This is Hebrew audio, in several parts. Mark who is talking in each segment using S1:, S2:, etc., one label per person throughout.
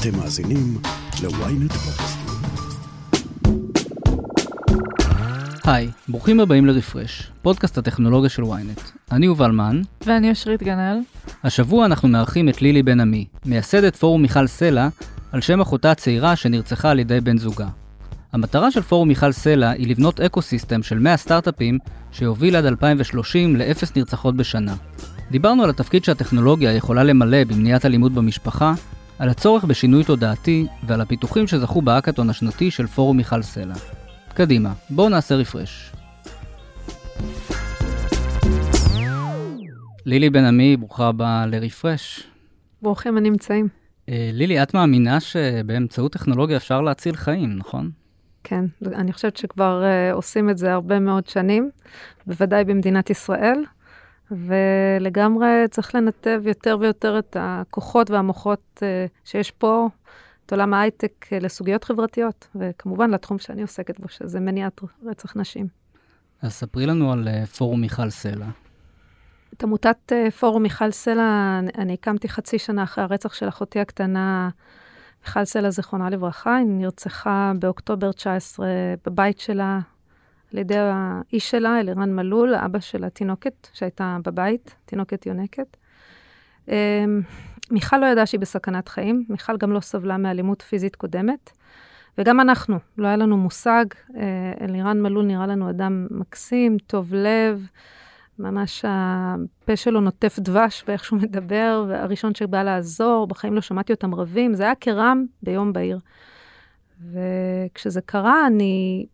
S1: אתם מאזינים ל-ynet פודקאסט.
S2: היי, ברוכים הבאים ל-refresh, פודקאסט הטכנולוגיה של ynet. אני יובל מן.
S3: ואני אושרית גנאל.
S2: השבוע אנחנו מארחים את לילי בן עמי, מייסדת פורום מיכל סלע, על שם אחותה הצעירה שנרצחה על ידי בן זוגה. המטרה של פורום מיכל סלע היא לבנות eco system של 100 סטארט-אפים שיוביל עד 2030 לאפס נרצחות בשנה. דיברנו על התפקיד שהטכנולוגיה יכולה למלא במניעת אלימות במשפחה, על הצורך בשינוי תודעתי ועל הפיתוחים שזכו באקתון השנתי של פורום מיכל סלע. קדימה, בואו נעשה רפרש. לילי בן עמי, ברוכה הבאה לרפרש.
S3: ברוכים הנמצאים.
S2: אה, לילי, את מאמינה שבאמצעות טכנולוגיה אפשר להציל חיים, נכון?
S3: כן, אני חושבת שכבר uh, עושים את זה הרבה מאוד שנים, בוודאי במדינת ישראל, ולגמרי צריך לנתב יותר ויותר את הכוחות והמוחות uh, שיש פה, את עולם ההייטק, uh, לסוגיות חברתיות, וכמובן לתחום שאני עוסקת בו, שזה מניעת רצח נשים.
S2: אז ספרי לנו על uh, פורום מיכל סלע.
S3: את עמותת פורום מיכל סלע אני הקמתי חצי שנה אחרי הרצח של אחותי הקטנה, מיכל סלע, זיכרונה לברכה, היא נרצחה באוקטובר 19 בבית שלה על ידי האיש שלה, אלירן מלול, אבא של התינוקת שהייתה בבית, תינוקת יונקת. אמ, מיכל לא ידעה שהיא בסכנת חיים, מיכל גם לא סבלה מאלימות פיזית קודמת, וגם אנחנו, לא היה לנו מושג. אה, אלירן מלול נראה לנו אדם מקסים, טוב לב, ממש הפה שלו נוטף דבש באיך שהוא מדבר, והראשון שבא לעזור, בחיים לא שמעתי אותם רבים, זה היה כרם ביום בהיר. וכשזה קרה, אני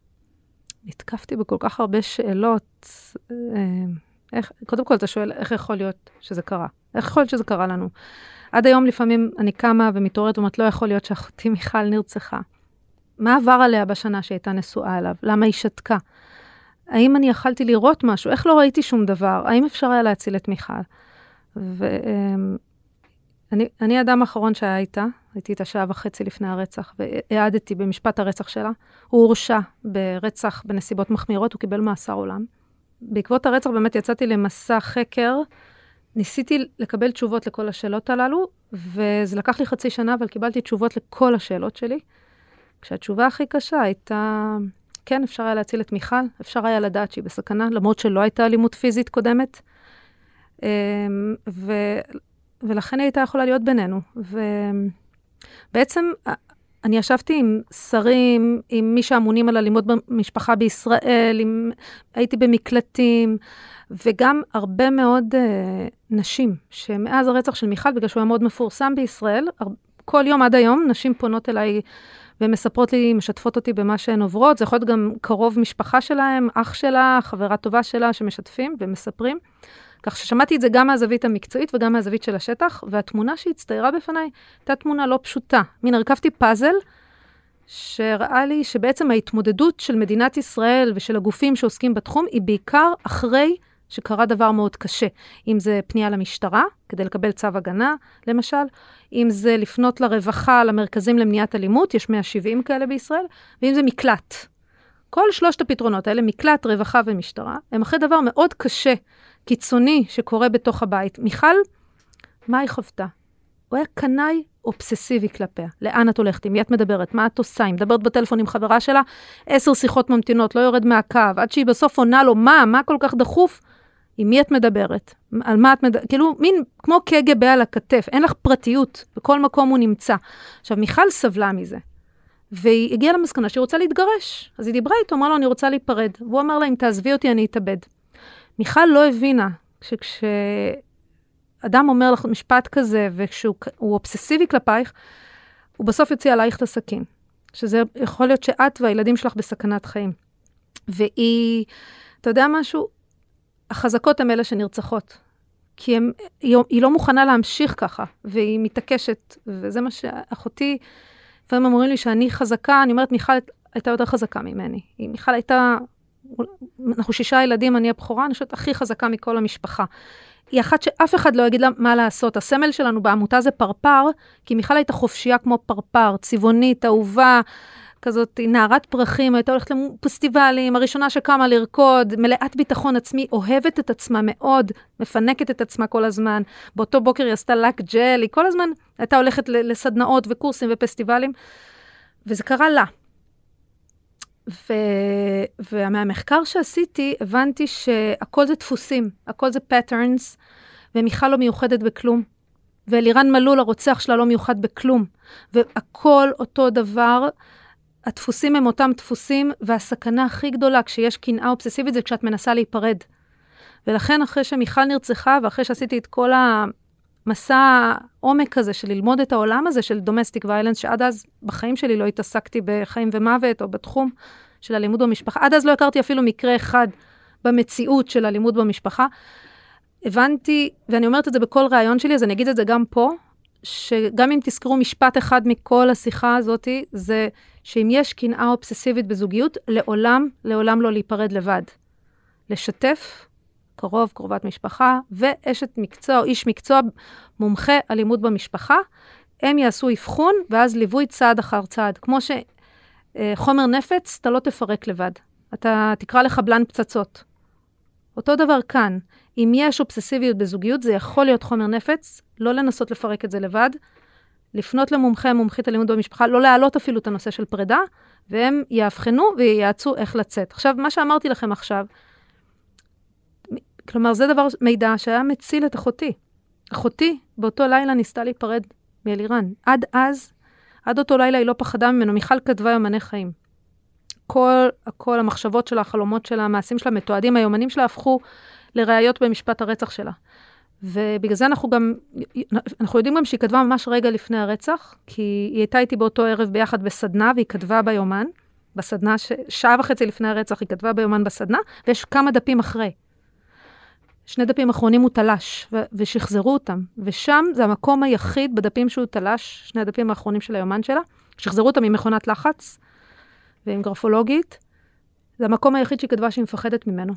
S3: נתקפתי בכל כך הרבה שאלות. אה, איך, קודם כל, אתה שואל, איך יכול להיות שזה קרה? איך יכול להיות שזה קרה לנו? עד היום לפעמים אני קמה ומתעוררת ואומרת, לא יכול להיות שאחותי מיכל נרצחה. מה עבר עליה בשנה שהייתה נשואה אליו? למה היא שתקה? האם אני יכלתי לראות משהו? איך לא ראיתי שום דבר? האם אפשר היה להציל את מיכל? ואני האדם האחרון שהיה איתה, הייתי איתה שעה וחצי לפני הרצח, והעדתי במשפט הרצח שלה. הוא הורשע ברצח בנסיבות מחמירות, הוא קיבל מאסר עולם. בעקבות הרצח באמת יצאתי למסע חקר, ניסיתי לקבל תשובות לכל השאלות הללו, וזה לקח לי חצי שנה, אבל קיבלתי תשובות לכל השאלות שלי. כשהתשובה הכי קשה הייתה, כן, אפשר היה להציל את מיכל, אפשר היה לדעת שהיא בסכנה, למרות שלא הייתה אלימות פיזית קודמת. אמ, ו, ולכן היא הייתה יכולה להיות בינינו. ובעצם אני ישבתי עם שרים, עם מי שאמונים על אלימות במשפחה בישראל, עם, הייתי במקלטים, וגם הרבה מאוד uh, נשים, שמאז הרצח של מיכל, בגלל שהוא היה מאוד מפורסם בישראל, כל יום עד היום נשים פונות אליי והן מספרות לי, משתפות אותי במה שהן עוברות. זה יכול להיות גם קרוב משפחה שלהם, אח שלה, חברה טובה שלה, שמשתפים ומספרים. כך ששמעתי את זה גם מהזווית המקצועית וגם מהזווית של השטח, והתמונה שהצטיירה בפניי הייתה תמונה לא פשוטה. מין הרכבתי פאזל, שהראה לי שבעצם ההתמודדות של מדינת ישראל ושל הגופים שעוסקים בתחום היא בעיקר אחרי שקרה דבר מאוד קשה. אם זה פנייה למשטרה, כדי לקבל צו הגנה, למשל, אם זה לפנות לרווחה, למרכזים למניעת אלימות, יש 170 כאלה בישראל, ואם זה מקלט. כל שלושת הפתרונות האלה, מקלט, רווחה ומשטרה, הם אחרי דבר מאוד קשה, קיצוני, שקורה בתוך הבית. מיכל, מה היא חוותה? הוא היה קנאי אובססיבי כלפיה. לאן את הולכת? עם מי את מדברת? מה את עושה? היא מדברת בטלפון עם חברה שלה, עשר שיחות ממתינות, לא יורד מהקו, עד שהיא בסוף עונה לו, מה? מה כל כך דחוף? עם מי את מדברת? על מה את מדברת? כאילו, מין כמו קג"ב על הכתף, אין לך פרטיות, בכל מקום הוא נמצא. עכשיו, מיכל סבלה מזה, והיא הגיעה למסקנה שהיא רוצה להתגרש. אז היא דיברה איתו, אמרה לו, אני רוצה להיפרד. והוא אמר לה, אם תעזבי אותי, אני אתאבד. מיכל לא הבינה שכשאדם אומר לך משפט כזה, וכשהוא אובססיבי כלפייך, הוא בסוף יוציא עלייך את הסכין. שזה יכול להיות שאת והילדים שלך בסכנת חיים. והיא, אתה יודע משהו? החזקות הן אלה שנרצחות. כי הם, היא, היא לא מוכנה להמשיך ככה, והיא מתעקשת, וזה מה שאחותי, לפעמים אומרים לי שאני חזקה, אני אומרת, מיכל הייתה יותר חזקה ממני. מיכל הייתה, אנחנו שישה ילדים, אני הבכורה, אני חושבת הכי חזקה מכל המשפחה. היא אחת שאף אחד לא יגיד לה מה לעשות. הסמל שלנו בעמותה זה פרפר, כי מיכל הייתה חופשייה כמו פרפר, צבעונית, אהובה, כזאת נערת פרחים, הייתה הולכת לפסטיבלים, הראשונה שקמה לרקוד, מלאת ביטחון עצמי, אוהבת את עצמה מאוד, מפנקת את עצמה כל הזמן. באותו בוקר היא עשתה לק ג'ל, היא כל הזמן הייתה הולכת לסדנאות וקורסים ופסטיבלים, וזה קרה לה. ו... ומהמחקר שעשיתי, הבנתי שהכל זה דפוסים, הכל זה patterns, ומיכל לא מיוחדת בכלום. ואלירן מלול, הרוצח שלה, לא מיוחד בכלום. והכל אותו דבר, הדפוסים הם אותם דפוסים, והסכנה הכי גדולה כשיש קנאה אובססיבית זה כשאת מנסה להיפרד. ולכן אחרי שמיכל נרצחה, ואחרי שעשיתי את כל המסע העומק הזה של ללמוד את העולם הזה של דומסטיק ויילנס, שעד אז בחיים שלי לא התעסקתי בחיים ומוות או בתחום של אלימות במשפחה, עד אז לא הכרתי אפילו מקרה אחד במציאות של אלימות במשפחה. הבנתי, ואני אומרת את זה בכל ראיון שלי, אז אני אגיד את זה גם פה, שגם אם תזכרו משפט אחד מכל השיחה הזאת, זה שאם יש קנאה אובססיבית בזוגיות, לעולם, לעולם לא להיפרד לבד. לשתף קרוב, קרובת משפחה, ואשת מקצוע או איש מקצוע, מומחה אלימות במשפחה, הם יעשו אבחון, ואז ליווי צעד אחר צעד. כמו שחומר אה, נפץ, אתה לא תפרק לבד. אתה תקרא לחבלן פצצות. אותו דבר כאן. אם יש אובססיביות בזוגיות, זה יכול להיות חומר נפץ, לא לנסות לפרק את זה לבד, לפנות למומחה, מומחית אלימות במשפחה, לא להעלות אפילו את הנושא של פרידה, והם יאבחנו וייעצו איך לצאת. עכשיו, מה שאמרתי לכם עכשיו, כלומר, זה דבר, מידע שהיה מציל את אחותי. אחותי באותו לילה ניסתה להיפרד מאלירן. עד אז, עד אותו לילה היא לא פחדה ממנו. מיכל כתבה יומני חיים. כל, כל המחשבות שלה, החלומות שלה, המעשים שלה, מתועדים, היומנים שלה הפכו לראיות במשפט הרצח שלה. ובגלל זה אנחנו גם, אנחנו יודעים גם שהיא כתבה ממש רגע לפני הרצח, כי היא הייתה איתי באותו ערב ביחד בסדנה, והיא כתבה ביומן, בסדנה, ש... שעה וחצי לפני הרצח היא כתבה ביומן בסדנה, ויש כמה דפים אחרי. שני דפים אחרונים הוא תלש, ו- ושחזרו אותם. ושם זה המקום היחיד בדפים שהוא תלש, שני הדפים האחרונים של היומן שלה, שחזרו אותם עם מכונת לחץ ועם גרפולוגית. זה המקום היחיד שהיא כתבה שהיא מפחדת ממנו.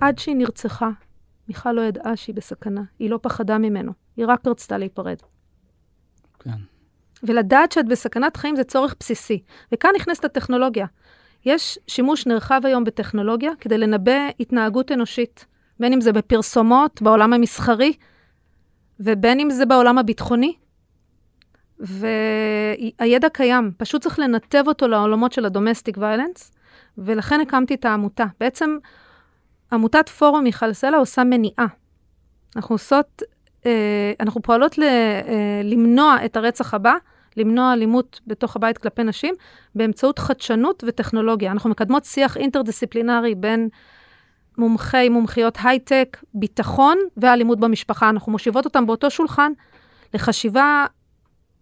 S3: עד שהיא נרצחה, מיכל לא ידעה שהיא בסכנה, היא לא פחדה ממנו, היא רק רצתה להיפרד.
S2: כן.
S3: ולדעת שאת בסכנת חיים זה צורך בסיסי. וכאן נכנסת הטכנולוגיה. יש שימוש נרחב היום בטכנולוגיה כדי לנבא התנהגות אנושית, בין אם זה בפרסומות, בעולם המסחרי, ובין אם זה בעולם הביטחוני. והידע קיים, פשוט צריך לנתב אותו לעולמות של הדומסטיק ויילנס, ולכן הקמתי את העמותה. בעצם עמותת פורום מיכל סלע עושה מניעה. אנחנו עושות, אה, אנחנו פועלות ל, אה, למנוע את הרצח הבא, למנוע אלימות בתוך הבית כלפי נשים, באמצעות חדשנות וטכנולוגיה. אנחנו מקדמות שיח אינטרדיסציפלינרי בין מומחי, מומחיות הייטק, ביטחון ואלימות במשפחה. אנחנו מושיבות אותם באותו שולחן לחשיבה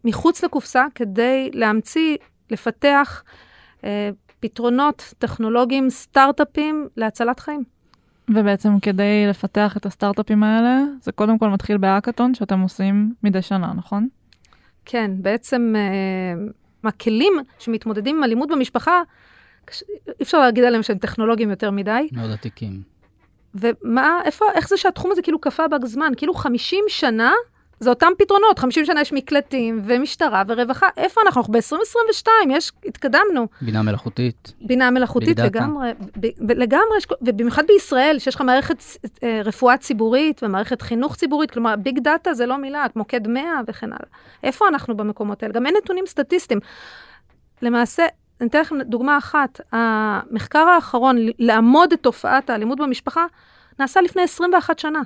S3: מחוץ לקופסה כדי להמציא, לפתח אה, פתרונות טכנולוגיים, סטארט-אפים להצלת חיים.
S4: ובעצם כדי לפתח את הסטארט-אפים האלה, זה קודם כל מתחיל בהאקתון שאתם עושים מדי שנה, נכון?
S3: כן, בעצם אה, הכלים שמתמודדים עם אלימות במשפחה, אי אפשר להגיד עליהם שהם טכנולוגיים יותר מדי.
S2: מאוד עתיקים.
S3: ומה, איפה, איך זה שהתחום הזה כאילו קפא בזמן? כאילו 50 שנה זה אותם פתרונות, 50 שנה יש מקלטים ומשטרה ורווחה, איפה אנחנו? אנחנו ב-2022, יש, התקדמנו.
S2: בינה מלאכותית.
S3: בינה מלאכותית לגמרי, ב- לגמרי, ובמיוחד בישראל, שיש לך מערכת אה, רפואה ציבורית ומערכת חינוך ציבורית, כלומר, ביג דאטה זה לא מילה, מוקד 100 וכן הלאה. איפה אנחנו במקומות האלה? גם אין נתונים סטטיסטיים. למעשה, אני אתן לכם דוגמה אחת, המחקר האחרון, לעמוד את תופעת האלימות במשפחה, נעשה לפני 21 שנה.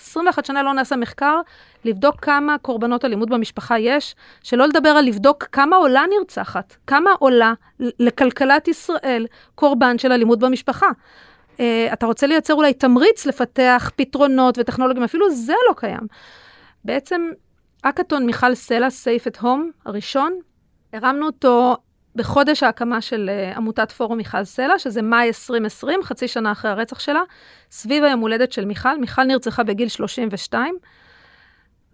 S3: 21 שנה לא נעשה מחקר לבדוק כמה קורבנות אלימות במשפחה יש, שלא לדבר על לבדוק כמה עולה נרצחת, כמה עולה לכלכלת ישראל קורבן של אלימות במשפחה. Uh, אתה רוצה לייצר אולי תמריץ לפתח פתרונות וטכנולוגים, אפילו זה לא קיים. בעצם, אקתון מיכל סלע, Safe at Home, הראשון, הרמנו אותו בחודש ההקמה של uh, עמותת פורום מיכל סלע, שזה מאי 2020, חצי שנה אחרי הרצח שלה, סביב היום הולדת של מיכל. מיכל נרצחה בגיל 32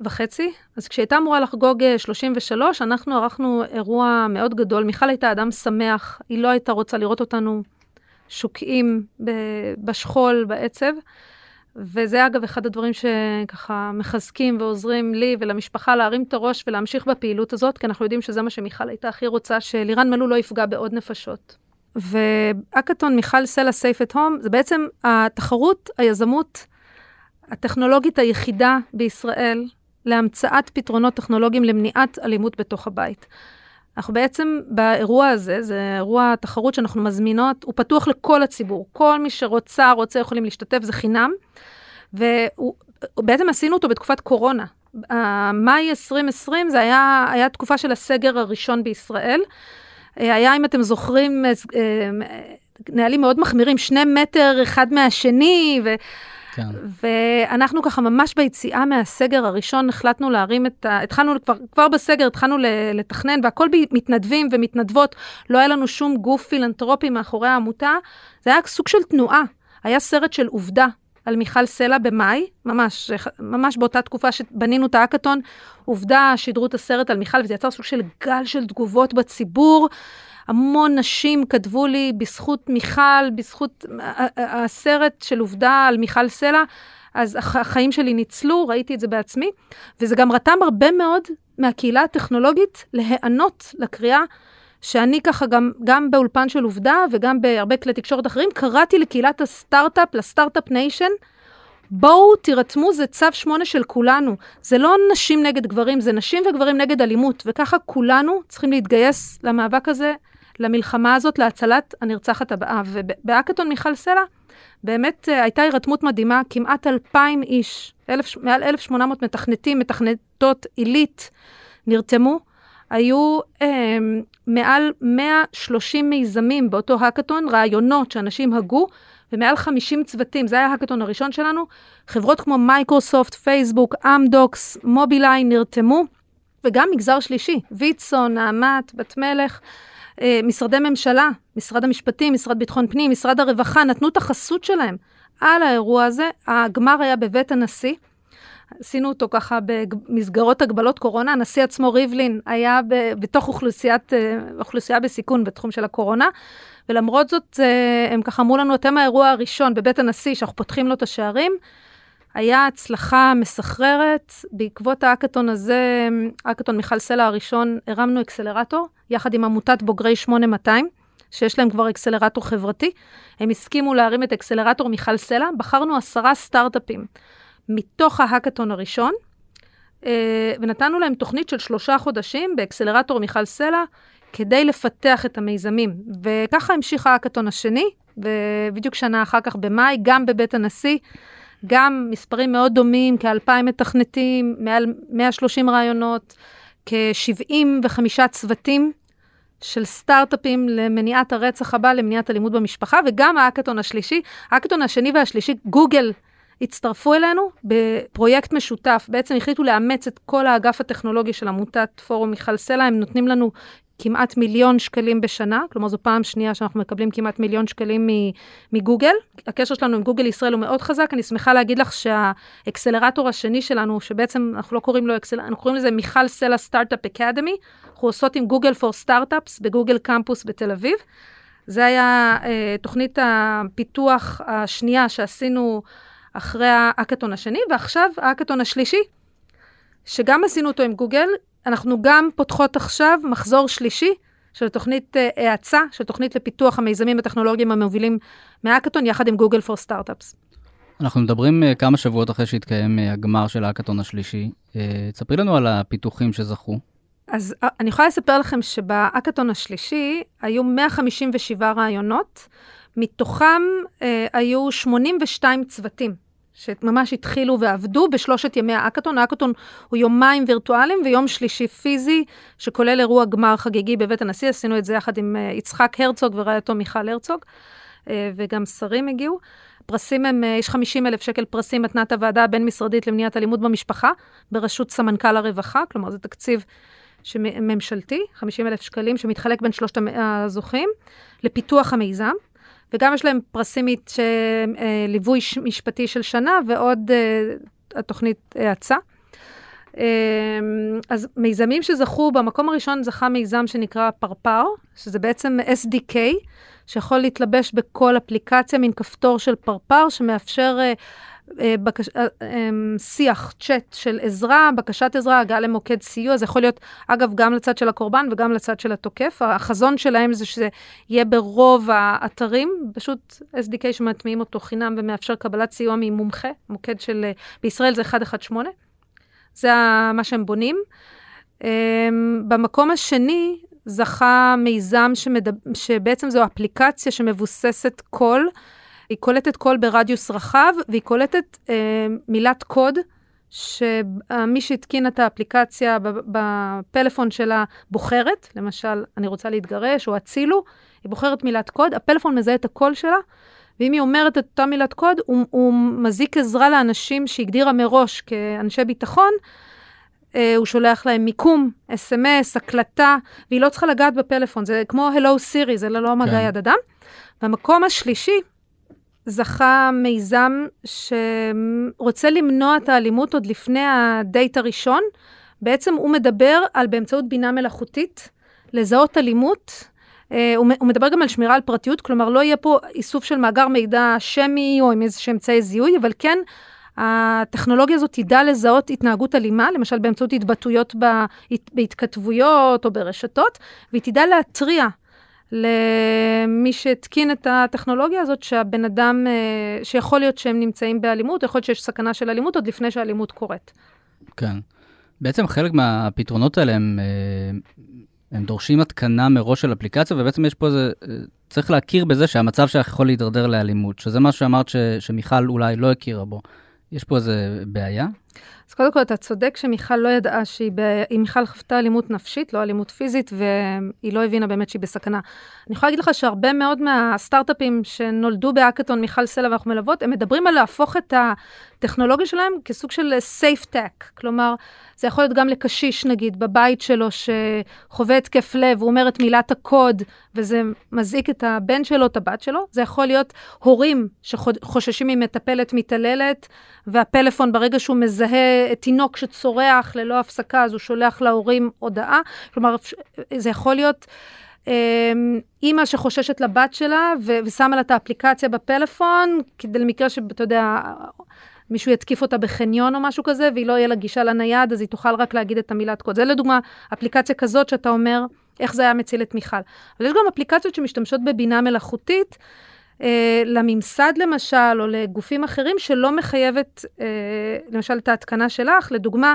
S3: וחצי, אז כשהייתה אמורה לחגוג 33, אה, אנחנו ערכנו אירוע מאוד גדול. מיכל הייתה אדם שמח, היא לא הייתה רוצה לראות אותנו שוקעים בשכול, בעצב. וזה אגב אחד הדברים שככה מחזקים ועוזרים לי ולמשפחה להרים את הראש ולהמשיך בפעילות הזאת, כי אנחנו יודעים שזה מה שמיכל הייתה הכי רוצה, שלירן מלול לא יפגע בעוד נפשות. ואקתון מיכל סלע סייף את הום, זה בעצם התחרות, היזמות הטכנולוגית היחידה בישראל להמצאת פתרונות טכנולוגיים למניעת אלימות בתוך הבית. אנחנו בעצם באירוע הזה, זה אירוע תחרות שאנחנו מזמינות, הוא פתוח לכל הציבור. כל מי שרוצה, רוצה, יכולים להשתתף, זה חינם. ובעצם עשינו אותו בתקופת קורונה. מאי 2020 זה היה, היה תקופה של הסגר הראשון בישראל. היה, אם אתם זוכרים, אה, נהלים מאוד מחמירים, שני מטר אחד מהשני, ו... כן. ואנחנו ככה ממש ביציאה מהסגר הראשון החלטנו להרים את ה... התחלנו כבר, כבר בסגר, התחלנו לתכנן, והכל מתנדבים ומתנדבות, לא היה לנו שום גוף פילנטרופי מאחורי העמותה, זה היה סוג של תנועה. היה סרט של עובדה על מיכל סלע במאי, ממש, ממש באותה תקופה שבנינו את האקתון, עובדה, שידרו את הסרט על מיכל, וזה יצר סוג של גל של תגובות בציבור. המון נשים כתבו לי בזכות מיכל, בזכות הסרט של עובדה על מיכל סלע, אז החיים שלי ניצלו, ראיתי את זה בעצמי, וזה גם רתם הרבה מאוד מהקהילה הטכנולוגית להיענות לקריאה. שאני ככה גם, גם באולפן של עובדה וגם בהרבה כלי תקשורת אחרים, קראתי לקהילת הסטארט-אפ, ל-Startup Nation, בואו תירתמו, זה צו שמונה של כולנו. זה לא נשים נגד גברים, זה נשים וגברים נגד אלימות, וככה כולנו צריכים להתגייס למאבק הזה למלחמה הזאת, להצלת הנרצחת הבאה. ובאקתון מיכל סלע, באמת uh, הייתה הירתמות מדהימה, כמעט אלפיים איש, אלף, מעל 1,800 מתכנתים, מתכנתות עילית, נרתמו. היו um, מעל 130 מיזמים באותו האקתון, רעיונות שאנשים הגו, ומעל 50 צוותים, זה היה ההאקתון הראשון שלנו. חברות כמו מייקרוסופט, פייסבוק, אמדוקס, מובילאיי נרתמו, וגם מגזר שלישי, ויצו, נעמת, בת מלך. אה, משרדי ממשלה, משרד המשפטים, משרד ביטחון פנים, משרד הרווחה, נתנו את החסות שלהם על האירוע הזה. הגמר היה בבית הנשיא. עשינו אותו ככה במסגרות הגבלות קורונה. הנשיא עצמו, ריבלין, היה ב, בתוך אוכלוסיית, אה, אוכלוסייה בסיכון בתחום של הקורונה. ולמרות זאת, אה, הם ככה אמרו לנו, אתם האירוע הראשון בבית הנשיא, שאנחנו פותחים לו את השערים. היה הצלחה מסחררת. בעקבות האקתון הזה, האקתון מיכל סלע הראשון, הרמנו אקסלרטור, יחד עם עמותת בוגרי 8200, שיש להם כבר אקסלרטור חברתי. הם הסכימו להרים את אקסלרטור מיכל סלע, בחרנו עשרה סטארט-אפים מתוך ההאקתון הראשון, אה, ונתנו להם תוכנית של שלושה חודשים באקסלרטור מיכל סלע, כדי לפתח את המיזמים. וככה המשיך ההאקתון השני, ובדיוק שנה אחר כך במאי, גם בבית הנשיא. גם מספרים מאוד דומים, כאלפיים מתכנתים, מעל 130 רעיונות, כ-75 צוותים של סטארט-אפים למניעת הרצח הבא, למניעת אלימות במשפחה, וגם האקתון השלישי. האקתון השני והשלישי, גוגל הצטרפו אלינו בפרויקט משותף. בעצם החליטו לאמץ את כל האגף הטכנולוגי של עמותת פורום מיכל סלע, הם נותנים לנו כמעט מיליון שקלים בשנה, כלומר זו פעם שנייה שאנחנו מקבלים כמעט מיליון שקלים מגוגל. הקשר שלנו עם גוגל ישראל הוא מאוד חזק, אני שמחה להגיד לך שהאקסלרטור השני שלנו, שבעצם אנחנו לא קוראים לו אקסלרטור, אנחנו קוראים לזה מיכל סלע Startup Academy, אנחנו עושות עם Google for Startups ב-Google Campus בתל אביב. זה היה אה, תוכנית הפיתוח השנייה שעשינו אחרי האקתון השני, ועכשיו האקתון השלישי, שגם עשינו אותו עם גוגל, אנחנו גם פותחות עכשיו מחזור שלישי של תוכנית אה, האצה, של תוכנית לפיתוח המיזמים הטכנולוגיים המובילים מהאקתון, יחד עם גוגל פור סטארט-אפס.
S2: אנחנו מדברים uh, כמה שבועות אחרי שהתקיים uh, הגמר של האקתון השלישי. תספרי לנו על הפיתוחים שזכו.
S3: אז אני יכולה לספר לכם שבאקתון השלישי היו 157 רעיונות, מתוכם uh, היו 82 צוותים. שממש התחילו ועבדו בשלושת ימי האקתון. האקתון הוא יומיים וירטואליים ויום שלישי פיזי, שכולל אירוע גמר חגיגי בבית הנשיא. עשינו את זה יחד עם אה, יצחק הרצוג ורעייתו מיכל הרצוג, אה, וגם שרים הגיעו. פרסים הם, אה, יש 50 אלף שקל פרסים מתנת הוועדה הבין-משרדית למניעת אלימות במשפחה, בראשות סמנכ"ל הרווחה, כלומר זה תקציב ממשלתי, 50 אלף שקלים, שמתחלק בין שלושת הזוכים, לפיתוח המיזם. וגם יש להם פרסים אה, ליווי משפטי של שנה, ועוד אה, התוכנית האצה. אה, אז מיזמים שזכו, במקום הראשון זכה מיזם שנקרא פרפר, שזה בעצם SDK, שיכול להתלבש בכל אפליקציה, מין כפתור של פרפר, שמאפשר בקש... אה, אה, שיח, צ'אט של עזרה, בקשת עזרה, הגעה למוקד סיוע, זה יכול להיות, אגב, גם לצד של הקורבן וגם לצד של התוקף. החזון שלהם זה שזה יהיה ברוב האתרים, פשוט SDK שמטמיעים אותו חינם ומאפשר קבלת סיוע ממומחה, מוקד של, בישראל זה 118, זה מה שהם בונים. במקום השני, זכה מיזם שמדבר, שבעצם זו אפליקציה שמבוססת קול, היא קולטת קול ברדיוס רחב, והיא קולטת אה, מילת קוד, שמי שהתקין את האפליקציה בפלאפון שלה בוחרת, למשל, אני רוצה להתגרש או הצילו, היא בוחרת מילת קוד, הפלאפון מזהה את הקול שלה, ואם היא אומרת את אותה מילת קוד, הוא, הוא מזיק עזרה לאנשים שהגדירה מראש כאנשי ביטחון, אה, הוא שולח להם מיקום, אס.אם.אס, הקלטה, והיא לא צריכה לגעת בפלאפון, זה כמו הלו סירי, זה ללא מגע כן. יד אדם. במקום השלישי, זכה מיזם שרוצה למנוע את האלימות עוד לפני הדייט הראשון. בעצם הוא מדבר על באמצעות בינה מלאכותית, לזהות אלימות. הוא, הוא מדבר גם על שמירה על פרטיות, כלומר לא יהיה פה איסוף של מאגר מידע שמי או עם איזה אמצעי זיהוי, אבל כן הטכנולוגיה הזאת תדע לזהות התנהגות אלימה, למשל באמצעות התבטאויות בהתכתבויות או ברשתות, והיא תדע להתריע למי שהתקין את הטכנולוגיה הזאת, שהבן אדם, אה, שיכול להיות שהם נמצאים באלימות, יכול להיות שיש סכנה של אלימות עוד לפני שהאלימות קורית.
S2: כן. בעצם חלק מהפתרונות האלה הם, אה, הם דורשים התקנה מראש של אפליקציה, ובעצם יש פה איזה, אה, צריך להכיר בזה שהמצב שלך יכול להידרדר לאלימות, שזה מה שאמרת ש, שמיכל אולי לא הכירה בו. יש פה איזה בעיה?
S3: אז קודם כל, אתה צודק שמיכל לא ידעה שהיא, ב... מיכל חוותה אלימות נפשית, לא אלימות פיזית, והיא לא הבינה באמת שהיא בסכנה. אני יכולה להגיד לך שהרבה מאוד מהסטארט-אפים שנולדו באקתון, מיכל סלע ואנחנו מלוות, הם מדברים על להפוך את הטכנולוגיה שלהם כסוג של safe tech. כלומר, זה יכול להיות גם לקשיש, נגיד, בבית שלו, שחווה התקף לב, הוא אומר את מילת הקוד, וזה מזעיק את הבן שלו, את הבת שלו. זה יכול להיות הורים שחוששים ממטפלת מתעללת, והפלאפון, ברגע שהוא מזהה תינוק שצורח ללא הפסקה, אז הוא שולח להורים הודעה. כלומר, זה יכול להיות... אמ, אימא שחוששת לבת שלה ושמה לה את האפליקציה בפלאפון, כדי למקרה שאתה יודע, מישהו יתקיף אותה בחניון או משהו כזה, והיא לא יהיה לה גישה לנייד, אז היא תוכל רק להגיד את המילת קוד. זה לדוגמה אפליקציה כזאת שאתה אומר, איך זה היה מציל את מיכל. אבל יש גם אפליקציות שמשתמשות בבינה מלאכותית, אה, לממסד למשל, או לגופים אחרים, שלא מחייבת, אה, למשל, את ההתקנה שלך. לדוגמה,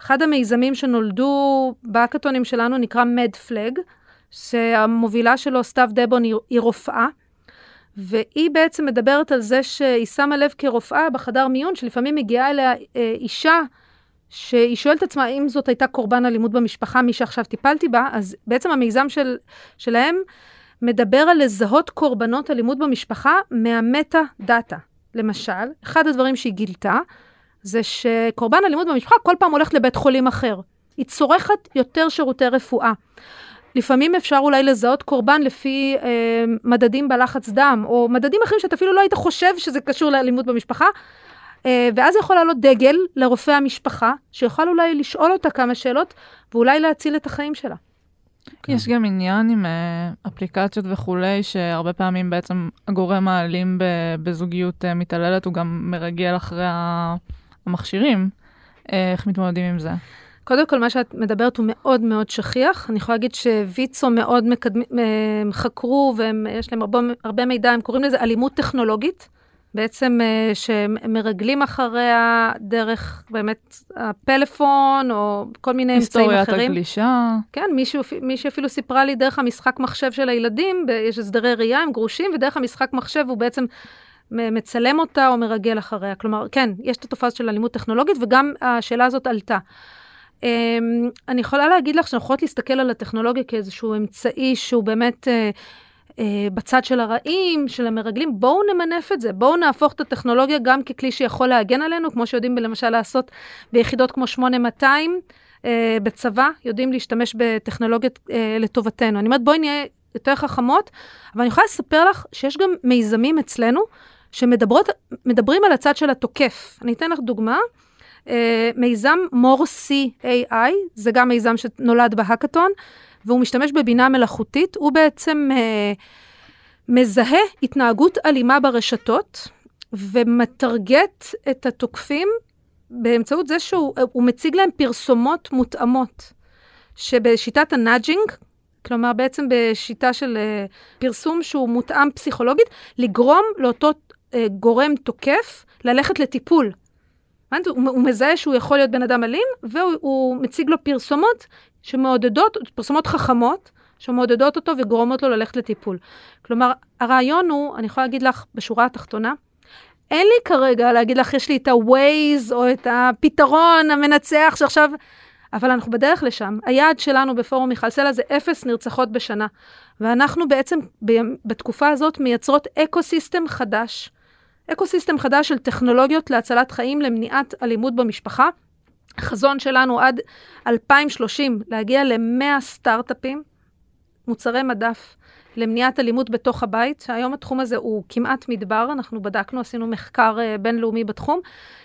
S3: אחד המיזמים שנולדו באקתונים שלנו נקרא מדפלג, שהמובילה שלו, סתיו דבון, היא רופאה. והיא בעצם מדברת על זה שהיא שמה לב כרופאה בחדר מיון, שלפעמים מגיעה אליה אה, אישה, שהיא שואלת עצמה אם זאת הייתה קורבן אלימות במשפחה, מי שעכשיו טיפלתי בה, אז בעצם המיזם של, שלהם מדבר על לזהות קורבנות אלימות במשפחה מהמטה דאטה. למשל, אחד הדברים שהיא גילתה, זה שקורבן אלימות במשפחה כל פעם הולכת לבית חולים אחר. היא צורכת יותר שירותי רפואה. לפעמים אפשר אולי לזהות קורבן לפי אה, מדדים בלחץ דם, או מדדים אחרים שאתה אפילו לא היית חושב שזה קשור לאלימות במשפחה. אה, ואז יכול לעלות דגל לרופא המשפחה, שיוכל אולי לשאול אותה כמה שאלות, ואולי להציל את החיים שלה.
S4: כן. יש גם עניין עם uh, אפליקציות וכולי, שהרבה פעמים בעצם הגורם האלים בזוגיות uh, מתעללת, הוא גם מרגל אחרי המכשירים. Uh, איך מתמודדים עם זה?
S3: קודם כל, מה שאת מדברת הוא מאוד מאוד שכיח. אני יכולה להגיד שוויצו מאוד מקדמים, הם חקרו ויש להם הרבה, הרבה מידע, הם קוראים לזה אלימות טכנולוגית. בעצם שמרגלים אחריה דרך באמת הפלאפון, או כל מיני אמצעים אחרים.
S4: היסטוריית הגלישה.
S3: כן, מישהו, מישהי אפילו סיפרה לי דרך המשחק מחשב של הילדים, יש הסדרי ראייה, הם גרושים, ודרך המשחק מחשב הוא בעצם מצלם אותה או מרגל אחריה. כלומר, כן, יש את התופעה של אלימות טכנולוגית, וגם השאלה הזאת עלתה. אמ, אני יכולה להגיד לך שאנחנו יכולות להסתכל על הטכנולוגיה כאיזשהו אמצעי שהוא באמת אה, אה, בצד של הרעים, של המרגלים. בואו נמנף את זה, בואו נהפוך את הטכנולוגיה גם ככלי שיכול להגן עלינו, כמו שיודעים למשל לעשות ביחידות כמו 8200 אה, בצבא, יודעים להשתמש בטכנולוגיות לטובתנו. אני אומרת, בואי נהיה יותר חכמות, אבל אני יכולה לספר לך שיש גם מיזמים אצלנו שמדברים על הצד של התוקף. אני אתן לך דוגמה. אה, מיזם מורסי AI, זה גם מיזם שנולד בהאקתון, והוא משתמש בבינה מלאכותית, הוא בעצם uh, מזהה התנהגות אלימה ברשתות, ומטרגט את התוקפים באמצעות זה שהוא מציג להם פרסומות מותאמות, שבשיטת ה-nudging, כלומר בעצם בשיטה של uh, פרסום שהוא מותאם פסיכולוגית, לגרום לאותו uh, גורם תוקף ללכת לטיפול. הוא, הוא מזהה שהוא יכול להיות בן אדם אלים, והוא מציג לו פרסומות שמעודדות, פרסומות חכמות, שמעודדות אותו וגורמות לו ללכת לטיפול. כלומר, הרעיון הוא, אני יכולה להגיד לך בשורה התחתונה, אין לי כרגע להגיד לך, יש לי את ה-Waze או את הפתרון המנצח שעכשיו... אבל אנחנו בדרך לשם. היעד שלנו בפורום מיכל סלע זה אפס נרצחות בשנה. ואנחנו בעצם בתקופה הזאת מייצרות eco-system חדש, eco-system חדש של טכנולוגיות להצלת חיים למניעת אלימות במשפחה. החזון שלנו עד 2030 להגיע ל-100 סטארט-אפים, מוצרי מדף למניעת אלימות בתוך הבית, שהיום התחום הזה הוא כמעט מדבר, אנחנו בדקנו, עשינו מחקר uh, בינלאומי בתחום,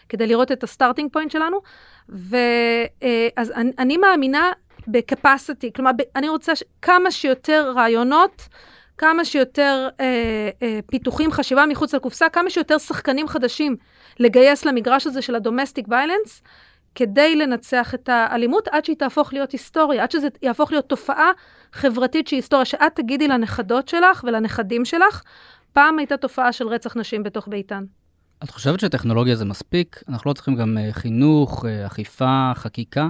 S3: כדי לראות את ה-starting point שלנו, ואז uh, אני, אני מאמינה ב-capacity, כלומר, ב, אני רוצה ש- כמה שיותר רעיונות, כמה שיותר uh, uh, פיתוחים, חשיבה מחוץ לקופסה, כמה שיותר שחקנים חדשים לגייס למגרש הזה של ה-domestic violence, כדי לנצח את האלימות, עד שהיא תהפוך להיות היסטוריה, עד שזה יהפוך להיות תופעה חברתית שהיא היסטוריה, שאת תגידי לנכדות שלך ולנכדים שלך, פעם הייתה תופעה של רצח נשים בתוך ביתן.
S2: את חושבת שטכנולוגיה זה מספיק? אנחנו לא צריכים גם uh, חינוך, uh, אכיפה, חקיקה?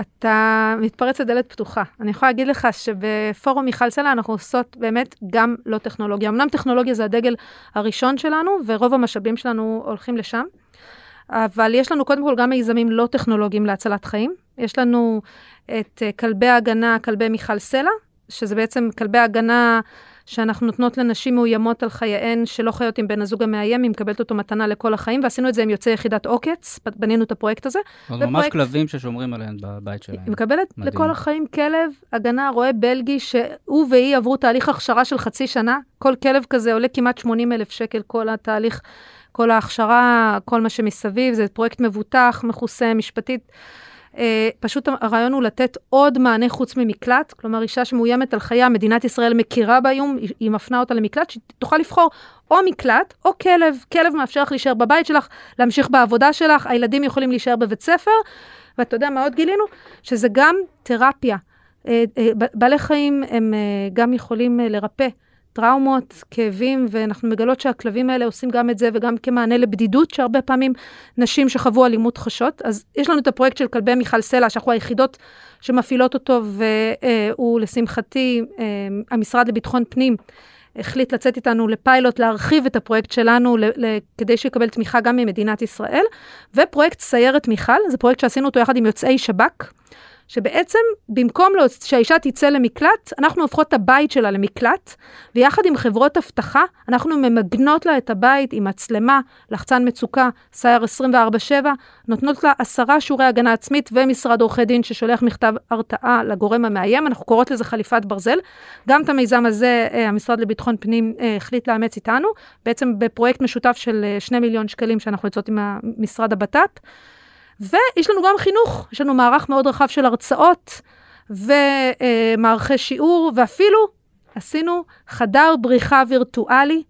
S3: אתה מתפרץ לדלת פתוחה. אני יכולה להגיד לך שבפורום מיכל סלע אנחנו עושות באמת גם לא טכנולוגיה. אמנם טכנולוגיה זה הדגל הראשון שלנו, ורוב המשאבים שלנו הולכים לשם. אבל יש לנו קודם כל גם מיזמים לא טכנולוגיים להצלת חיים. יש לנו את אה, כלבי ההגנה, כלבי מיכל סלע, שזה בעצם כלבי הגנה שאנחנו נותנות לנשים מאוימות על חייהן שלא חיות עם בן הזוג המאיים, היא מקבלת אותו מתנה לכל החיים, ועשינו את זה עם יוצאי יחידת עוקץ, בנינו את הפרויקט הזה.
S2: זאת ממש כלבים ששומרים עליהן בבית שלהם.
S3: היא מקבלת מדהים. לכל החיים כלב הגנה רועה בלגי, שהוא והיא עברו תהליך הכשרה של חצי שנה. כל כלב כזה עולה כמעט 80 אלף שקל, כל התהליך. כל ההכשרה, כל מה שמסביב, זה פרויקט מבוטח, מכוסה משפטית. Uh, פשוט הרעיון הוא לתת עוד מענה חוץ ממקלט, כלומר אישה שמאוימת על חייה, מדינת ישראל מכירה באיום, היא, מפנה אותה למקלט, שהיא תוכל לבחור או מקלט או כלב. כלב מאפשר לך להישאר בבית שלך, להמשיך בעבודה שלך, הילדים יכולים להישאר בבית ספר, ואתה יודע מה עוד גילינו? שזה גם תרפיה. Uh, uh, בעלי חיים הם גם יכולים לרפא. טראומות, כאבים, ואנחנו מגלות שהכלבים האלה עושים גם את זה וגם כמענה לבדידות, שהרבה פעמים נשים שחוו אלימות חשות. אז יש לנו את הפרויקט של כלבי מיכל סלע, שאנחנו היחידות שמפעילות אותו, והוא לשמחתי, אה, המשרד לביטחון פנים. החליט לצאת איתנו לפיילוט, להרחיב את הפרויקט שלנו כדי שיקבל תמיכה גם ממדינת ישראל. ופרויקט סיירת מיכל, זה פרויקט שעשינו אותו יחד עם יוצאי שב"כ. שבעצם במקום שהאישה תצא למקלט, אנחנו הופכות את הבית שלה למקלט, ויחד עם חברות אבטחה, אנחנו ממגנות לה את הבית עם מצלמה, לחצן מצוקה, סייר 24/7, נותנות לה עשרה שיעורי הגנה עצמית ומשרד עורכי דין ששולח מכתב הרתעה לגורם המאיים, אנחנו קוראות לזה חליפת ברזל. גם את המיזם הזה אה, המשרד לביטחון פנים אה, החליט לאמץ איתנו, בעצם בפרויקט משותף של 2 אה, מיליון שקלים שאנחנו יוצאות עם משרד הבט"פ. ויש לנו גם חינוך, יש לנו מערך מאוד רחב של הרצאות ומערכי שיעור, ואפילו עשינו חדר בריחה וירטואלי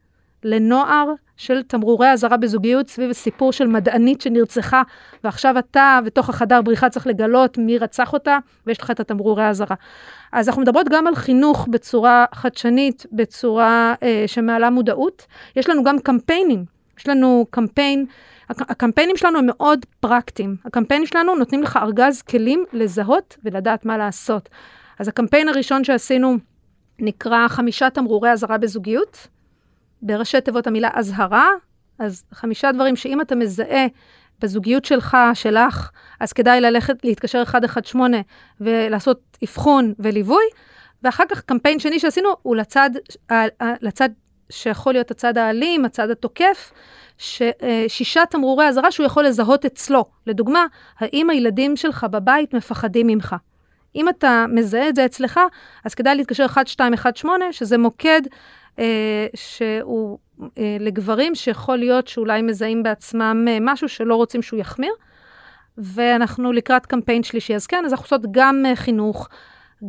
S3: לנוער של תמרורי אזהרה בזוגיות סביב סיפור של מדענית שנרצחה, ועכשיו אתה בתוך החדר בריחה צריך לגלות מי רצח אותה, ויש לך את התמרורי האזהרה. אז אנחנו מדברות גם על חינוך בצורה חדשנית, בצורה אה, שמעלה מודעות. יש לנו גם קמפיינים. יש לנו קמפיין הקמפיינים שלנו הם מאוד פרקטיים. הקמפיינים שלנו נותנים לך ארגז כלים לזהות ולדעת מה לעשות. אז הקמפיין הראשון שעשינו נקרא חמישה תמרורי אזהרה בזוגיות. בראשי תיבות המילה אזהרה, אז חמישה דברים שאם אתה מזהה בזוגיות שלך, שלך, אז כדאי ללכת, להתקשר 118 ולעשות אבחון וליווי. ואחר כך קמפיין שני שעשינו הוא לצד, לצד שיכול להיות הצד האלים, הצד התוקף, שישה תמרורי אזהרה שהוא יכול לזהות אצלו. לדוגמה, האם הילדים שלך בבית מפחדים ממך? אם אתה מזהה את זה אצלך, אז כדאי להתקשר 1218, שזה מוקד אה, שהוא אה, לגברים שיכול להיות שאולי מזהים בעצמם אה, משהו שלא רוצים שהוא יחמיר. ואנחנו לקראת קמפיין שלישי. אז כן, אז אנחנו עושות גם אה, חינוך,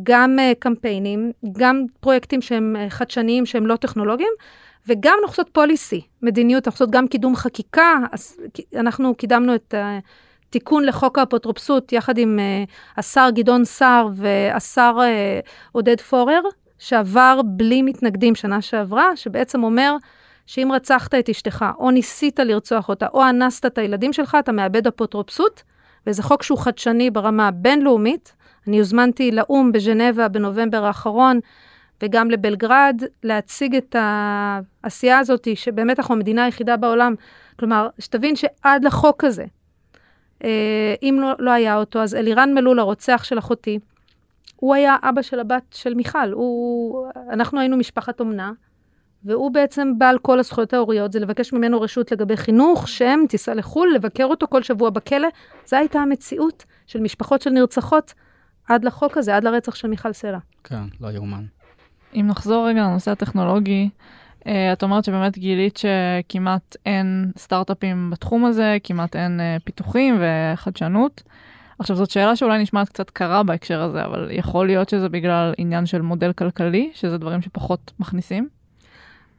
S3: גם uh, קמפיינים, גם פרויקטים שהם uh, חדשניים, שהם לא טכנולוגיים, וגם אנחנו עושות פוליסי, מדיניות, אנחנו עושות גם קידום חקיקה, אז אנחנו קידמנו את התיקון לחוק האפוטרופסות יחד עם uh, השר גדעון סער והשר uh, עודד פורר, שעבר בלי מתנגדים שנה שעברה, שבעצם אומר שאם רצחת את אשתך, או ניסית לרצוח אותה, או אנסת את הילדים שלך, אתה מאבד אפוטרופסות, וזה חוק שהוא חדשני ברמה הבינלאומית. אני הוזמנתי לאו"ם בז'נבה בנובמבר האחרון, וגם לבלגרד, להציג את העשייה הזאת, שבאמת אנחנו המדינה היחידה בעולם. כלומר, שתבין שעד לחוק הזה, אה, אם לא, לא היה אותו, אז אלירן מלול, הרוצח של אחותי, הוא היה אבא של הבת של מיכל. הוא, אנחנו היינו משפחת אומנה, והוא בעצם בעל כל הזכויות ההוריות, זה לבקש ממנו רשות לגבי חינוך, שם, טיסה לחו"ל, לבקר אותו כל שבוע בכלא. זו הייתה המציאות של משפחות של נרצחות עד לחוק הזה, עד לרצח של מיכל סלע.
S2: כן, לא יאומן.
S4: אם נחזור רגע לנושא הטכנולוגי, אה, את אומרת שבאמת גילית שכמעט אין סטארט-אפים בתחום הזה, כמעט אין אה, פיתוחים וחדשנות. עכשיו, זאת שאלה שאולי נשמעת קצת קרה בהקשר הזה, אבל יכול להיות שזה בגלל עניין של מודל כלכלי, שזה דברים שפחות מכניסים?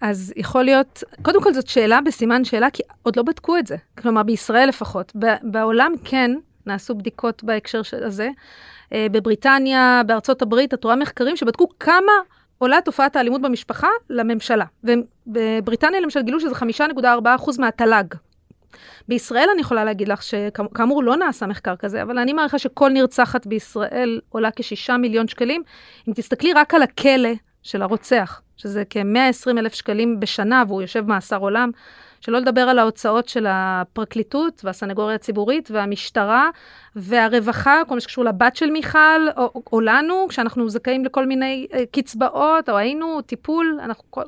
S3: אז יכול להיות, קודם כל זאת שאלה בסימן שאלה, כי עוד לא בדקו את זה. כלומר, בישראל לפחות. בעולם כן נעשו בדיקות בהקשר הזה. אה, בבריטניה, בארצות הברית, את רואה מחקרים שבדקו כמה עולה תופעת האלימות במשפחה לממשלה. ובבריטניה למשל גילו שזה 5.4% מהתל"ג. בישראל אני יכולה להגיד לך שכאמור לא נעשה מחקר כזה, אבל אני מעריכה שכל נרצחת בישראל עולה כשישה מיליון שקלים. אם תסתכלי רק על הכלא של הרוצח, שזה כ-120 אלף שקלים בשנה והוא יושב מאסר עולם, שלא לדבר על ההוצאות של הפרקליטות והסנגוריה הציבורית והמשטרה והרווחה, כל מה שקשור לבת של מיכל, או, או לנו, כשאנחנו זכאים לכל מיני uh, קצבאות, או היינו, טיפול, אנחנו כל...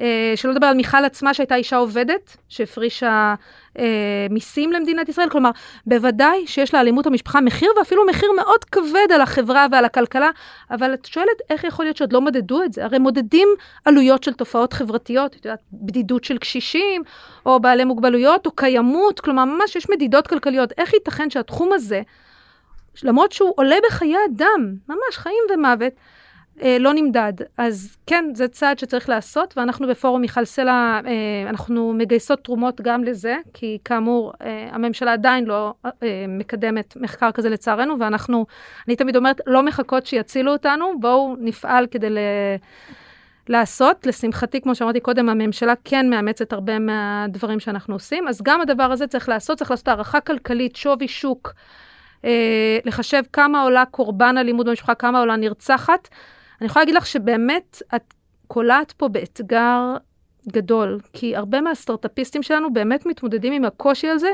S3: אה, שלא לדבר על מיכל עצמה שהייתה אישה עובדת, שהפרישה אה, מיסים למדינת ישראל, כלומר, בוודאי שיש לאלימות המשפחה מחיר, ואפילו מחיר מאוד כבד על החברה ועל הכלכלה, אבל את שואלת איך יכול להיות שעוד לא מדדו את זה? הרי מודדים עלויות של תופעות חברתיות, את יודעת, בדידות של קשישים, או בעלי מוגבלויות, או קיימות, כלומר, ממש יש מדידות כלכליות. איך ייתכן שהתחום הזה, למרות שהוא עולה בחיי אדם, ממש חיים ומוות, לא נמדד. אז כן, זה צעד שצריך לעשות, ואנחנו בפורום מיכל סלע, אה, אנחנו מגייסות תרומות גם לזה, כי כאמור, אה, הממשלה עדיין לא אה, מקדמת מחקר כזה לצערנו, ואנחנו, אני תמיד אומרת, לא מחכות שיצילו אותנו, בואו נפעל כדי ל... לעשות. לשמחתי, כמו שאמרתי קודם, הממשלה כן מאמצת הרבה מהדברים שאנחנו עושים, אז גם הדבר הזה צריך לעשות, צריך לעשות הערכה כלכלית, שווי שוק, אה, לחשב כמה עולה קורבן אלימות במשפחה, כמה עולה נרצחת. אני יכולה להגיד לך שבאמת את קולעת פה באתגר גדול, כי הרבה מהסטארט-אפיסטים שלנו באמת מתמודדים עם הקושי הזה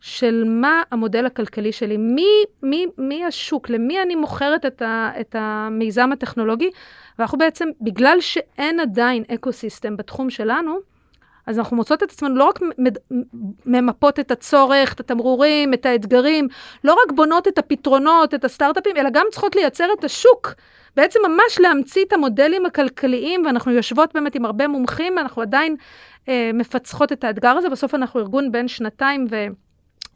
S3: של מה המודל הכלכלי שלי, מי, מי, מי השוק, למי אני מוכרת את, ה, את המיזם הטכנולוגי, ואנחנו בעצם, בגלל שאין עדיין eco-system בתחום שלנו, אז אנחנו מוצאות את עצמנו לא רק ממפות את הצורך, את התמרורים, את האתגרים, לא רק בונות את הפתרונות, את הסטארט-אפים, אלא גם צריכות לייצר את השוק. בעצם ממש להמציא את המודלים הכלכליים, ואנחנו יושבות באמת עם הרבה מומחים, ואנחנו עדיין אה, מפצחות את האתגר הזה. בסוף אנחנו ארגון בין שנתיים ו...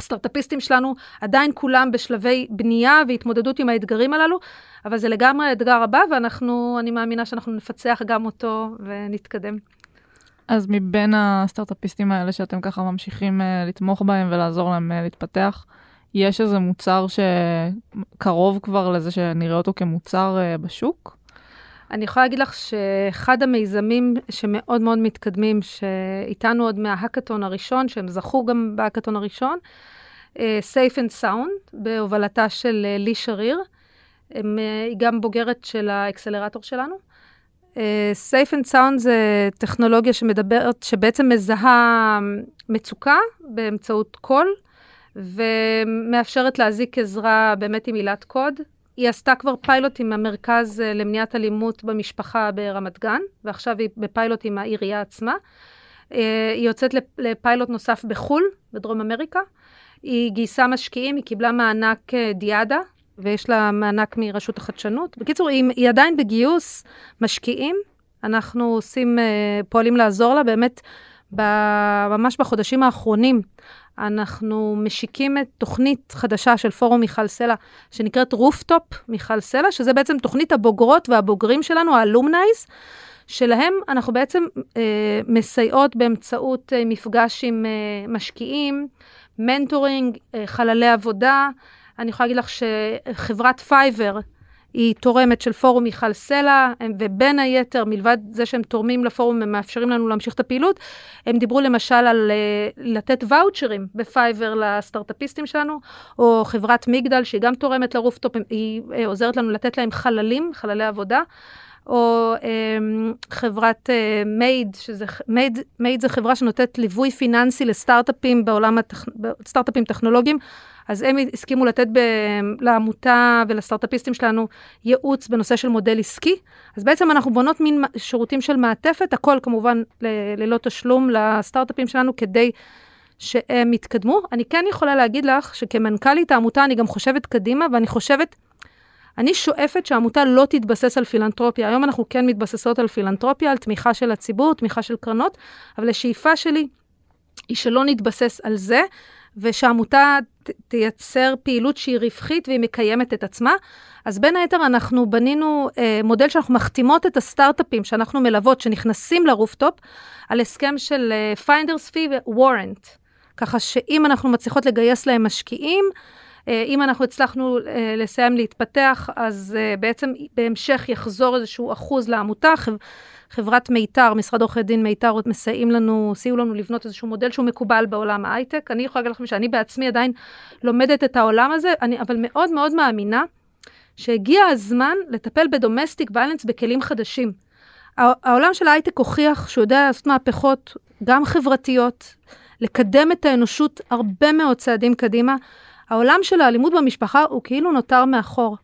S3: הסטארט-אפיסטים שלנו עדיין כולם בשלבי בנייה והתמודדות עם האתגרים הללו, אבל זה לגמרי האתגר הבא, ואנחנו, אני מאמינה שאנחנו נפצח גם אותו ונתקדם.
S4: אז מבין הסטארט-אפיסטים האלה שאתם ככה ממשיכים uh, לתמוך בהם ולעזור להם uh, להתפתח, יש איזה מוצר שקרוב כבר לזה שנראה אותו כמוצר uh, בשוק?
S3: אני יכולה להגיד לך שאחד המיזמים שמאוד מאוד מתקדמים, שאיתנו עוד מההאקתון הראשון, שהם זכו גם בהאקתון הראשון, uh, Safe and Sound, בהובלתה של uh, לי שריר. היא גם בוגרת של האקסלרטור שלנו. Uh, Safe and Sound זה טכנולוגיה שמדברת, שבעצם מזהה מצוקה באמצעות קול, ומאפשרת להזיק עזרה באמת עם עילת קוד. היא עשתה כבר פיילוט עם המרכז אה, למניעת אלימות במשפחה ברמת גן, ועכשיו היא בפיילוט עם העירייה עצמה. אה, היא יוצאת לפיילוט נוסף בחו"ל, בדרום אמריקה. היא גייסה משקיעים, היא קיבלה מענק דיאדה, ויש לה מענק מרשות החדשנות. בקיצור, היא, היא עדיין בגיוס משקיעים. אנחנו עושים, אה, פועלים לעזור לה באמת ב, ממש בחודשים האחרונים. אנחנו משיקים את תוכנית חדשה של פורום מיכל סלע, שנקראת Rooftop מיכל סלע, שזה בעצם תוכנית הבוגרות והבוגרים שלנו, ה-alumnis, שלהם אנחנו בעצם אה, מסייעות באמצעות אה, מפגש עם אה, משקיעים, mentoring, אה, חללי עבודה. אני יכולה להגיד לך שחברת Fiverr היא תורמת של פורום מיכל סלע, ובין היתר, מלבד זה שהם תורמים לפורום, הם מאפשרים לנו להמשיך את הפעילות, הם דיברו למשל על uh, לתת ואוצ'רים ב-Fiverr לסטארט-אפיסטים שלנו, או חברת מגדל, שהיא גם תורמת ל-Rooftop, היא uh, עוזרת לנו לתת להם חללים, חללי עבודה. או um, חברת מייד, uh, שזה, מייד, מייד זה חברה שנותנת ליווי פיננסי לסטארט-אפים בעולם, הטכ... סטארט-אפים טכנולוגיים. אז הם הסכימו לתת ב, לעמותה ולסטארט-אפיסטים שלנו ייעוץ בנושא של מודל עסקי. אז בעצם אנחנו בונות מין שירותים של מעטפת, הכל כמובן ל, ללא תשלום לסטארט-אפים שלנו כדי שהם יתקדמו. אני כן יכולה להגיד לך שכמנכ"לית העמותה אני גם חושבת קדימה, ואני חושבת, אני שואפת שהעמותה לא תתבסס על פילנטרופיה. היום אנחנו כן מתבססות על פילנטרופיה, על תמיכה של הציבור, תמיכה של קרנות, אבל השאיפה שלי היא שלא נתבסס על זה, ושהעמותה תייצר פעילות שהיא רווחית והיא מקיימת את עצמה. אז בין היתר אנחנו בנינו אה, מודל שאנחנו מחתימות את הסטארט-אפים שאנחנו מלוות, שנכנסים לרופטופ, על הסכם של Finders Fee ו-Warrant. ככה שאם אנחנו מצליחות לגייס להם משקיעים, אם אנחנו הצלחנו אה, לסיים להתפתח, אז אה, בעצם בהמשך יחזור איזשהו אחוז לעמותה. חברת מיתר, משרד עורכי דין מיתר, מסייעים לנו, סייעו לנו לבנות איזשהו מודל שהוא מקובל בעולם ההייטק. אני יכולה להגיד לכם שאני בעצמי עדיין לומדת את העולם הזה, אני אבל מאוד מאוד מאמינה שהגיע הזמן לטפל בדומסטיק ויילנס בכלים חדשים. העולם של ההייטק הוכיח שהוא יודע לעשות מהפכות, גם חברתיות, לקדם את האנושות הרבה מאוד צעדים קדימה. העולם של האלימות במשפחה הוא כאילו נותר מאחור.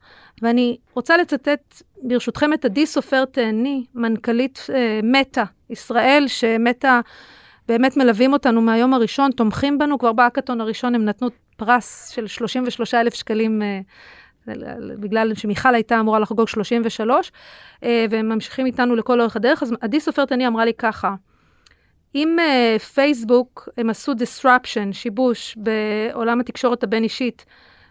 S3: ואני רוצה לצטט ברשותכם את עדי סופר תהני, מנכ"לית אה, מטא ישראל, שמטא באמת מלווים אותנו מהיום הראשון, תומכים בנו, כבר באקתון הראשון הם נתנו פרס של 33 אלף שקלים. אה, בגלל שמיכל הייתה אמורה לחגוג 33, אה, והם ממשיכים איתנו לכל אורך הדרך. אז עדי סופר תני אמרה לי ככה, אם uh, פייסבוק, הם עשו disruption, שיבוש, בעולם התקשורת הבין-אישית,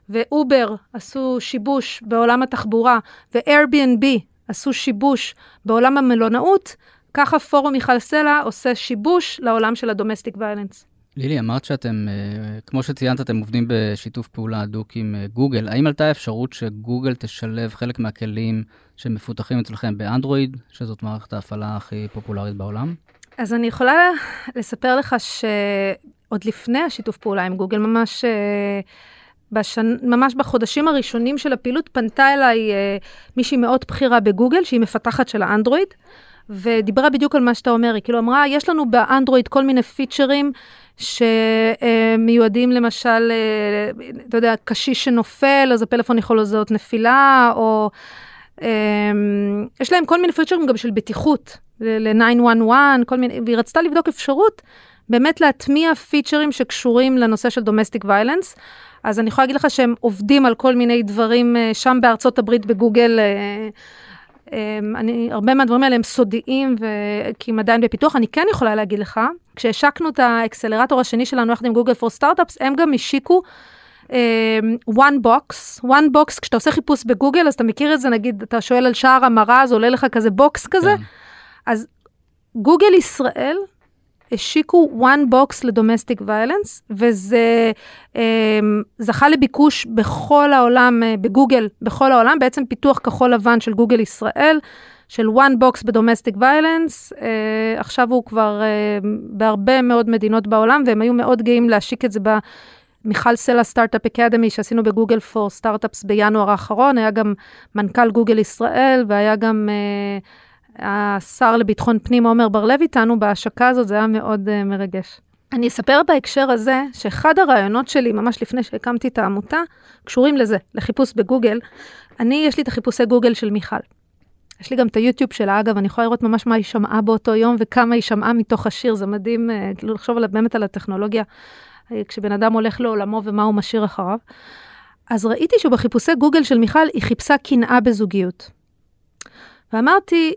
S3: ו-Uber עשו שיבוש בעולם התחבורה, ו-Airbnb עשו שיבוש בעולם המלונאות, ככה פורום מיכל סלע עושה שיבוש לעולם של ה-domestic violence.
S2: לילי, אמרת שאתם, אה, כמו שציינת, אתם עובדים בשיתוף פעולה הדוק עם אה, גוגל. האם עלתה אפשרות שגוגל תשלב חלק מהכלים שמפותחים אצלכם באנדרואיד, שזאת מערכת ההפעלה הכי פופולרית בעולם?
S3: אז אני יכולה לספר לך שעוד לפני השיתוף פעולה עם גוגל, ממש... אה, בשנ... ממש בחודשים הראשונים של הפעילות פנתה אליי אה, מישהי מאוד בכירה בגוגל, שהיא מפתחת של האנדרואיד, ודיברה בדיוק על מה שאתה אומר, היא כאילו אמרה, יש לנו באנדרואיד כל מיני פיצ'רים שמיועדים למשל, אה, אתה יודע, קשיש שנופל, אז הפלאפון יכול לזהות נפילה, או יש להם כל מיני פיצ'רים גם של בטיחות, ל-911, כל מיני, והיא רצתה לבדוק אפשרות באמת להטמיע פיצ'רים שקשורים לנושא של domestic violence. אז אני יכולה להגיד לך שהם עובדים על כל מיני דברים אה, שם בארצות הברית בגוגל. אה, אה, אני, הרבה מהדברים האלה הם סודיים, ו... כי הם עדיין בפיתוח. אני כן יכולה להגיד לך, כשהשקנו את האקסלרטור השני שלנו יחד עם Google for Startups, הם גם השיקו one box, one box, כשאתה עושה חיפוש בגוגל, אז אתה מכיר את זה, נגיד, אתה שואל על שער המרה, אז עולה לך כזה box כזה. כן. אז גוגל ישראל השיקו one box ל domestic violence, וזה אה, זכה לביקוש בכל העולם, אה, בגוגל, בכל העולם, בעצם פיתוח כחול לבן של גוגל ישראל, של one box ב domestic violence, אה, עכשיו הוא כבר אה, בהרבה מאוד מדינות בעולם, והם היו מאוד גאים להשיק את זה ב... מיכל סלע startup academy שעשינו ב Google for Startups בינואר האחרון, היה גם מנכ"ל גוגל ישראל והיה גם אה, השר לביטחון פנים עומר בר-לב איתנו בהשקה הזאת, זה היה מאוד uh, מרגש. אני אספר בהקשר הזה שאחד הרעיונות שלי, ממש לפני שהקמתי את העמותה, קשורים לזה, לחיפוש בגוגל. אני, יש לי את החיפושי גוגל של מיכל. יש לי גם את היוטיוב שלה, אגב, אני יכולה לראות ממש מה היא שמעה באותו יום וכמה היא שמעה מתוך השיר, זה מדהים, uh, כאילו לחשוב באמת על הטכנולוגיה, uh, כשבן אדם הולך לעולמו ומה הוא משאיר אחריו. אז ראיתי שבחיפושי גוגל של מיכל היא חיפשה קנאה בזוגיות. ואמרתי,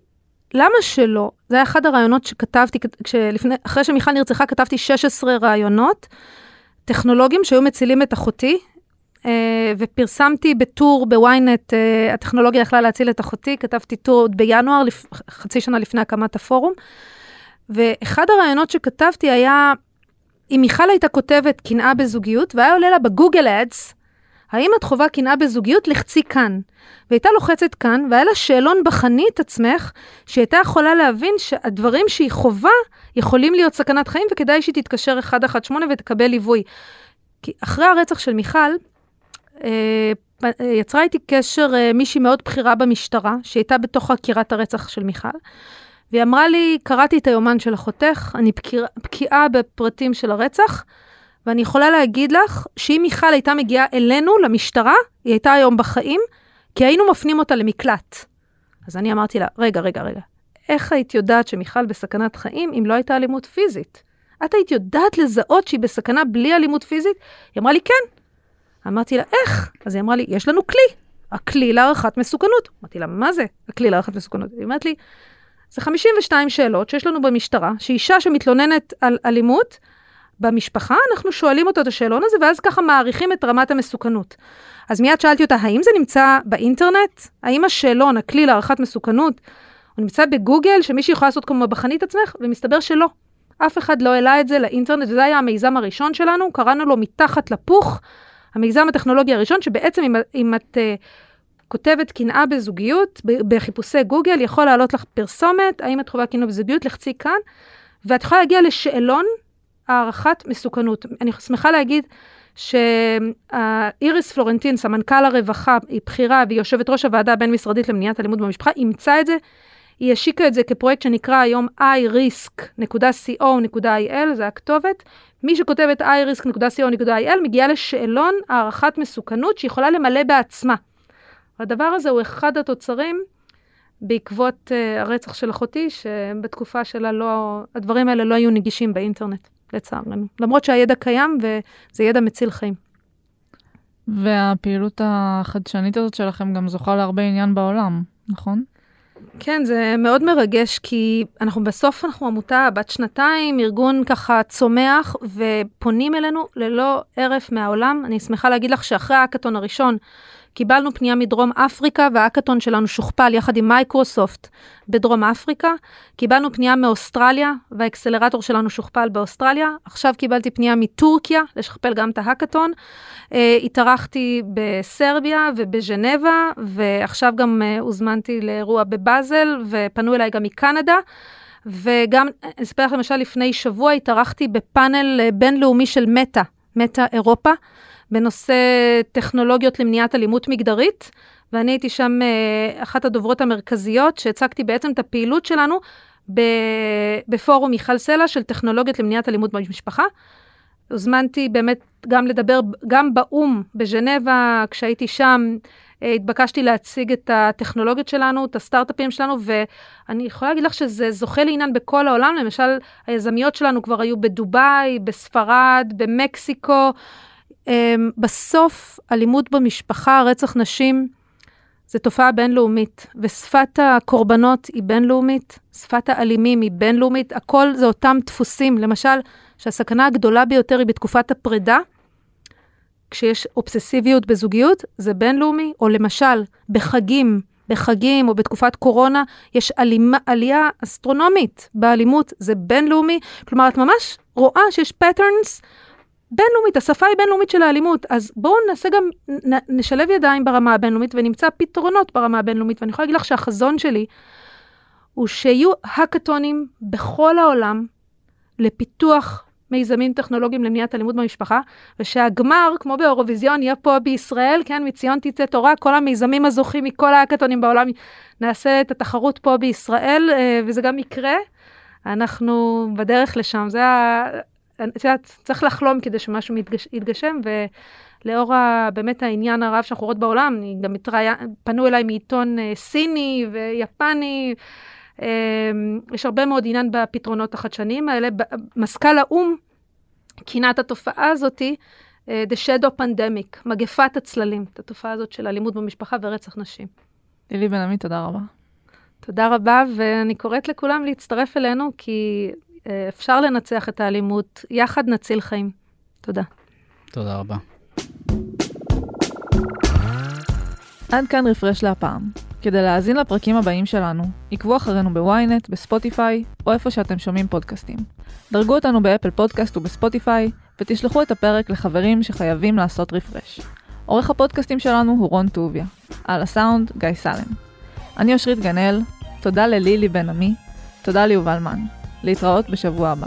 S3: למה שלא? זה היה אחד הרעיונות שכתבתי, כשלפני, אחרי שמיכל נרצחה כתבתי 16 רעיונות טכנולוגיים שהיו מצילים את אחותי. אה, ופרסמתי בטור בוויינט, אה, הטכנולוגיה יכלה להציל את אחותי, כתבתי טור עוד בינואר, חצי שנה לפני הקמת הפורום. ואחד הרעיונות שכתבתי היה, אם מיכל הייתה כותבת קנאה בזוגיות, והיה עולה לה בגוגל אדס, האם את חווה קנאה בזוגיות? לחצי כאן. והייתה לוחצת כאן, והיה לה שאלון בחני את עצמך, שהייתה יכולה להבין שהדברים שהיא חווה יכולים להיות סכנת חיים, וכדאי שהיא תתקשר 118 ותקבל ליווי. כי אחרי הרצח של מיכל, אה, יצרה איתי קשר אה, מישהי מאוד בכירה במשטרה, שהייתה בתוך חקירת הרצח של מיכל, והיא אמרה לי, קראתי את היומן של אחותך, אני בקיאה בפרטים של הרצח, ואני יכולה להגיד לך שאם מיכל הייתה מגיעה אלינו, למשטרה, היא הייתה היום בחיים, כי היינו מפנים אותה למקלט. אז אני אמרתי לה, רגע, רגע, רגע, איך היית יודעת שמיכל בסכנת חיים אם לא הייתה אלימות פיזית? את היית יודעת לזהות שהיא בסכנה בלי אלימות פיזית? היא אמרה לי, כן. אמרתי לה, איך? אז היא אמרה לי, יש לנו כלי, הכלי להערכת מסוכנות. אמרתי לה, מה זה הכלי להערכת מסוכנות? היא אומרת לי, זה 52 שאלות שיש לנו במשטרה, שאישה שמתלוננת על אלימות, במשפחה, אנחנו שואלים אותו את השאלון הזה, ואז ככה מעריכים את רמת המסוכנות. אז מיד שאלתי אותה, האם זה נמצא באינטרנט? האם השאלון, הכלי להערכת מסוכנות, הוא נמצא בגוגל, שמישהי יכולה לעשות כמו בחנית עצמך? ומסתבר שלא. אף אחד לא העלה את זה לאינטרנט, וזה היה המיזם הראשון שלנו, קראנו לו מתחת לפוך, המיזם הטכנולוגי הראשון, שבעצם אם, אם את uh, כותבת קנאה בזוגיות, בחיפושי גוגל, יכול לעלות לך פרסומת, האם את חווה קנאה בזוגיות, לחצי כאן, ואת יכולה להגיע לשאלון הערכת מסוכנות. אני שמחה להגיד שאיריס פלורנטין, סמנכ"ל הרווחה, היא בכירה והיא יושבת ראש הוועדה הבין-משרדית למניעת אלימות במשפחה, אימצה את זה, היא השיקה את זה כפרויקט שנקרא היום iRisk.co.il, זה הכתובת. מי שכותב את iRisk.co.il מגיעה לשאלון הערכת מסוכנות שיכולה למלא בעצמה. הדבר הזה הוא אחד התוצרים בעקבות uh, הרצח של אחותי, שבתקופה שלה לא, הדברים האלה לא היו נגישים באינטרנט. לצערנו. למרות שהידע קיים וזה ידע מציל חיים.
S4: והפעילות החדשנית הזאת שלכם גם זוכה להרבה עניין בעולם, נכון?
S3: כן, זה מאוד מרגש, כי אנחנו בסוף, אנחנו עמותה בת שנתיים, ארגון ככה צומח, ופונים אלינו ללא הרף מהעולם. אני שמחה להגיד לך שאחרי האקתון הראשון, קיבלנו פנייה מדרום אפריקה, והאקתון שלנו שוכפל יחד עם מייקרוסופט בדרום אפריקה. קיבלנו פנייה מאוסטרליה, והאקסלרטור שלנו שוכפל באוסטרליה. עכשיו קיבלתי פנייה מטורקיה, לשכפל גם את ההאקתון. Uh, התארחתי בסרביה ובז'נבה, ועכשיו גם uh, הוזמנתי לאירוע בבאזל, ופנו אליי גם מקנדה. וגם, אני אספר לך למשל, לפני שבוע התארחתי בפאנל uh, בינלאומי של מטא, מטא אירופה. בנושא טכנולוגיות למניעת אלימות מגדרית, ואני הייתי שם אה, אחת הדוברות המרכזיות, שהצגתי בעצם את הפעילות שלנו בפורום מיכל סלע של טכנולוגיות למניעת אלימות במשפחה. הוזמנתי באמת גם לדבר, גם באו"ם בז'נבה, כשהייתי שם, אה, התבקשתי להציג את הטכנולוגיות שלנו, את הסטארט-אפים שלנו, ואני יכולה להגיד לך שזה זוכה לעניין בכל העולם. למשל, היזמיות שלנו כבר היו בדובאי, בספרד, במקסיקו, בסוף, אלימות במשפחה, רצח נשים, זה תופעה בינלאומית, ושפת הקורבנות היא בינלאומית, שפת האלימים היא בינלאומית, הכל זה אותם דפוסים. למשל, שהסכנה הגדולה ביותר היא בתקופת הפרידה, כשיש אובססיביות בזוגיות, זה בינלאומי, או למשל, בחגים, בחגים או בתקופת קורונה, יש עלימה, עלייה אסטרונומית באלימות, זה בינלאומי. כלומר, את ממש רואה שיש patterns בינלאומית, השפה היא בינלאומית של האלימות, אז בואו נעשה גם, נ, נשלב ידיים ברמה הבינלאומית ונמצא פתרונות ברמה הבינלאומית. ואני יכולה להגיד לך שהחזון שלי הוא שיהיו האקתונים בכל העולם לפיתוח מיזמים טכנולוגיים למניעת אלימות במשפחה, ושהגמר, כמו באירוויזיון, יהיה פה בישראל, כן, מציון תצא תורה, כל המיזמים הזוכים מכל האקתונים בעולם, נעשה את התחרות פה בישראל, אה, וזה גם יקרה. אנחנו בדרך לשם, זה את יודעת, צריך לחלום כדי שמשהו מתגש, יתגשם, ולאור ה, באמת העניין הרב שאנחנו רואות בעולם, אני גם מתראיין, פנו אליי מעיתון uh, סיני ויפני, uh, יש הרבה מאוד עניין בפתרונות החדשניים האלה. מזכ"ל האו"ם כינה את התופעה הזאתי, uh, The Shadow Pandemic, מגפת הצללים, את התופעה הזאת של אלימות במשפחה ורצח נשים.
S4: לילי בן עמי, תודה רבה.
S3: תודה רבה, ואני קוראת לכולם להצטרף אלינו, כי אה, אפשר לנצח את האלימות, יחד נציל חיים. תודה.
S2: תודה רבה.
S4: עד כאן רפרש להפעם. כדי להאזין לפרקים הבאים שלנו, עקבו אחרינו בוויינט, בספוטיפיי, או איפה שאתם שומעים פודקאסטים. דרגו אותנו באפל פודקאסט ובספוטיפיי, ותשלחו את הפרק לחברים שחייבים לעשות רפרש. עורך הפודקאסטים שלנו הוא רון טוביה. על הסאונד, גיא סלם. אני אושרית גנאל, תודה ללילי בן עמי, תודה ליובל מן. להתראות בשבוע הבא.